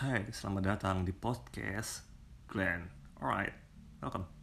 Hai, selamat datang di podcast Glenn. Alright, welcome.